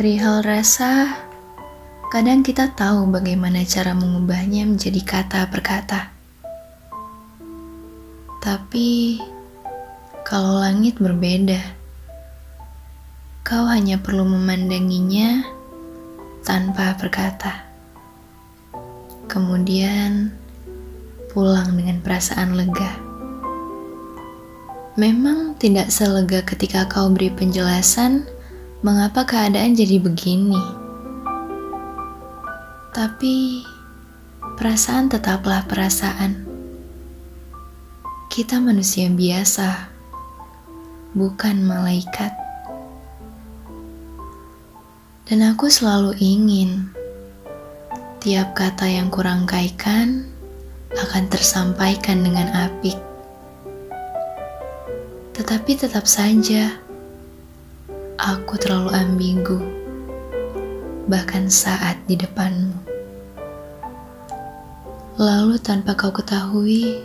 Perihal rasa, kadang kita tahu bagaimana cara mengubahnya menjadi kata per kata. Tapi, kalau langit berbeda, kau hanya perlu memandanginya tanpa berkata. Kemudian, pulang dengan perasaan lega. Memang tidak selega ketika kau beri penjelasan mengapa keadaan jadi begini. Tapi perasaan tetaplah perasaan. Kita manusia biasa, bukan malaikat. Dan aku selalu ingin tiap kata yang kurangkaikan akan tersampaikan dengan apik. Tetapi tetap saja, aku terlalu ambigu, bahkan saat di depanmu. Lalu tanpa kau ketahui,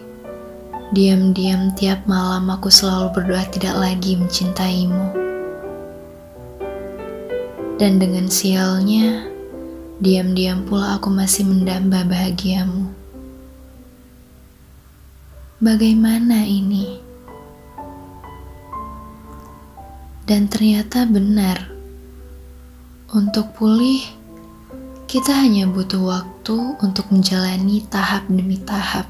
diam-diam tiap malam aku selalu berdoa tidak lagi mencintaimu. Dan dengan sialnya, diam-diam pula aku masih mendamba bahagiamu. Bagaimana ini? Dan ternyata benar. Untuk pulih, kita hanya butuh waktu untuk menjalani tahap demi tahap.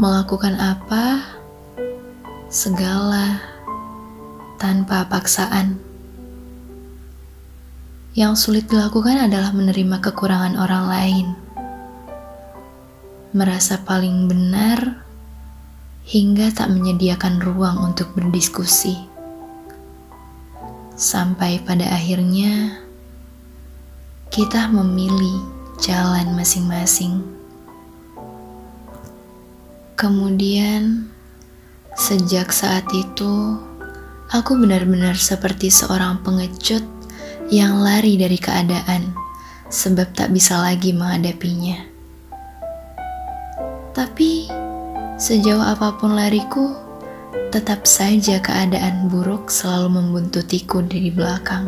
Melakukan apa? Segala tanpa paksaan. Yang sulit dilakukan adalah menerima kekurangan orang lain. Merasa paling benar hingga tak menyediakan ruang untuk berdiskusi sampai pada akhirnya kita memilih jalan masing-masing. Kemudian, sejak saat itu, aku benar-benar seperti seorang pengecut yang lari dari keadaan sebab tak bisa lagi menghadapinya. Tapi, sejauh apa pun lariku, Tetap saja keadaan buruk selalu membuntutiku dari belakang.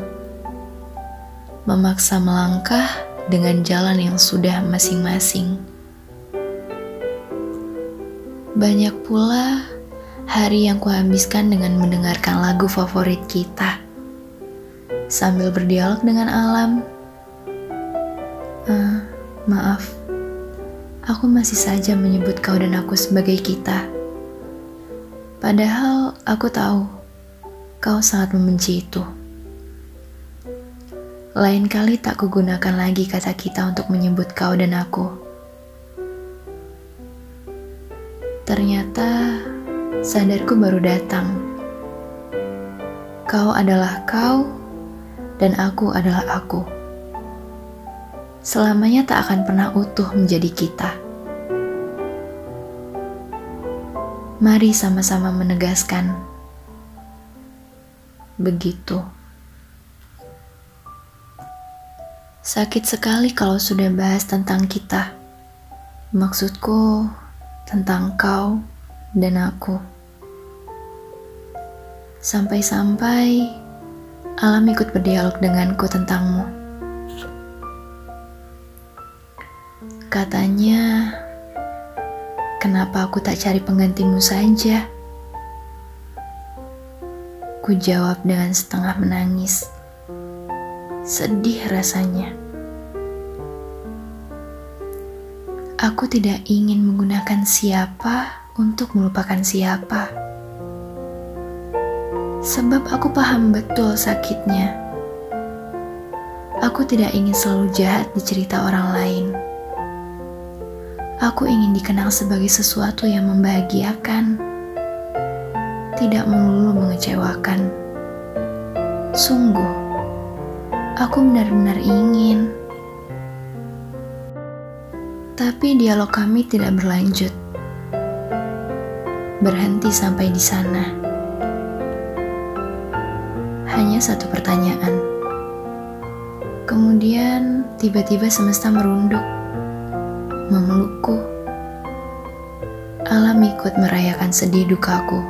Memaksa melangkah dengan jalan yang sudah masing-masing. Banyak pula hari yang kuhabiskan dengan mendengarkan lagu favorit kita. Sambil berdialog dengan alam. Uh, maaf, aku masih saja menyebut kau dan aku sebagai kita Padahal aku tahu kau sangat membenci itu. Lain kali tak kugunakan lagi kata kita untuk menyebut kau dan aku. Ternyata sadarku baru datang. Kau adalah kau dan aku adalah aku. Selamanya tak akan pernah utuh menjadi kita. Mari sama-sama menegaskan. Begitu. Sakit sekali kalau sudah bahas tentang kita. Maksudku tentang kau dan aku. Sampai-sampai alam ikut berdialog denganku tentangmu. Katanya, Kenapa aku tak cari penggantimu saja? Ku jawab dengan setengah menangis. Sedih rasanya. Aku tidak ingin menggunakan siapa untuk melupakan siapa. Sebab aku paham betul sakitnya. Aku tidak ingin selalu jahat di cerita orang lain. Aku ingin dikenal sebagai sesuatu yang membahagiakan, tidak melulu mengecewakan. Sungguh, aku benar-benar ingin. Tapi dialog kami tidak berlanjut. Berhenti sampai di sana. Hanya satu pertanyaan. Kemudian tiba-tiba semesta merunduk memelukku. Alam ikut merayakan sedih dukaku,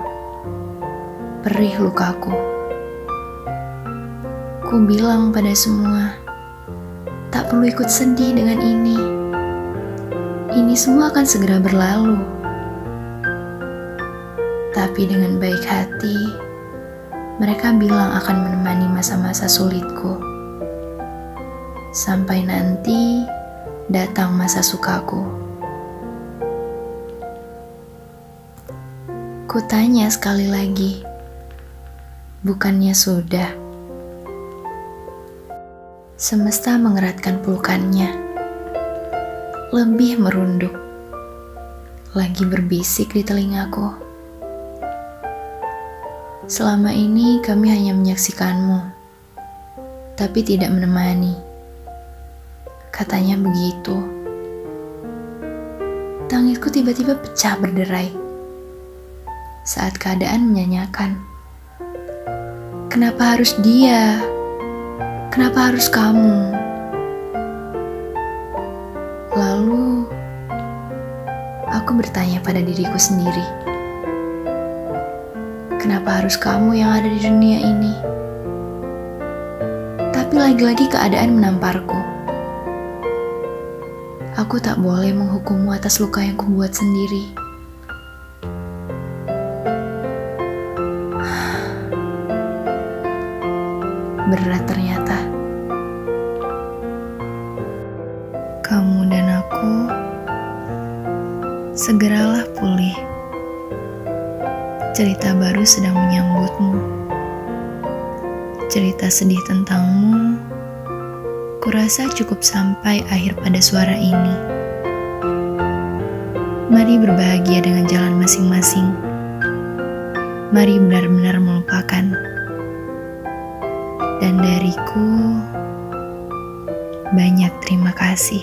perih lukaku. Ku bilang pada semua, tak perlu ikut sedih dengan ini. Ini semua akan segera berlalu. Tapi dengan baik hati, mereka bilang akan menemani masa-masa sulitku. Sampai nanti datang masa sukaku. Kutanya sekali lagi, bukannya sudah? Semesta mengeratkan pelukannya, lebih merunduk, lagi berbisik di telingaku. Selama ini kami hanya menyaksikanmu, tapi tidak menemani. Katanya begitu. Tangisku tiba-tiba pecah berderai saat keadaan menyanyikan. Kenapa harus dia? Kenapa harus kamu? Lalu, aku bertanya pada diriku sendiri, kenapa harus kamu yang ada di dunia ini? Tapi lagi-lagi keadaan menamparku. Aku tak boleh menghukummu atas luka yang kubuat sendiri. berat ternyata. Kamu dan aku segeralah pulih. Cerita baru sedang menyambutmu. Cerita sedih tentangmu, kurasa cukup sampai akhir pada suara ini. Mari berbahagia dengan jalan masing-masing. Mari benar-benar melupakan dan dariku banyak terima kasih.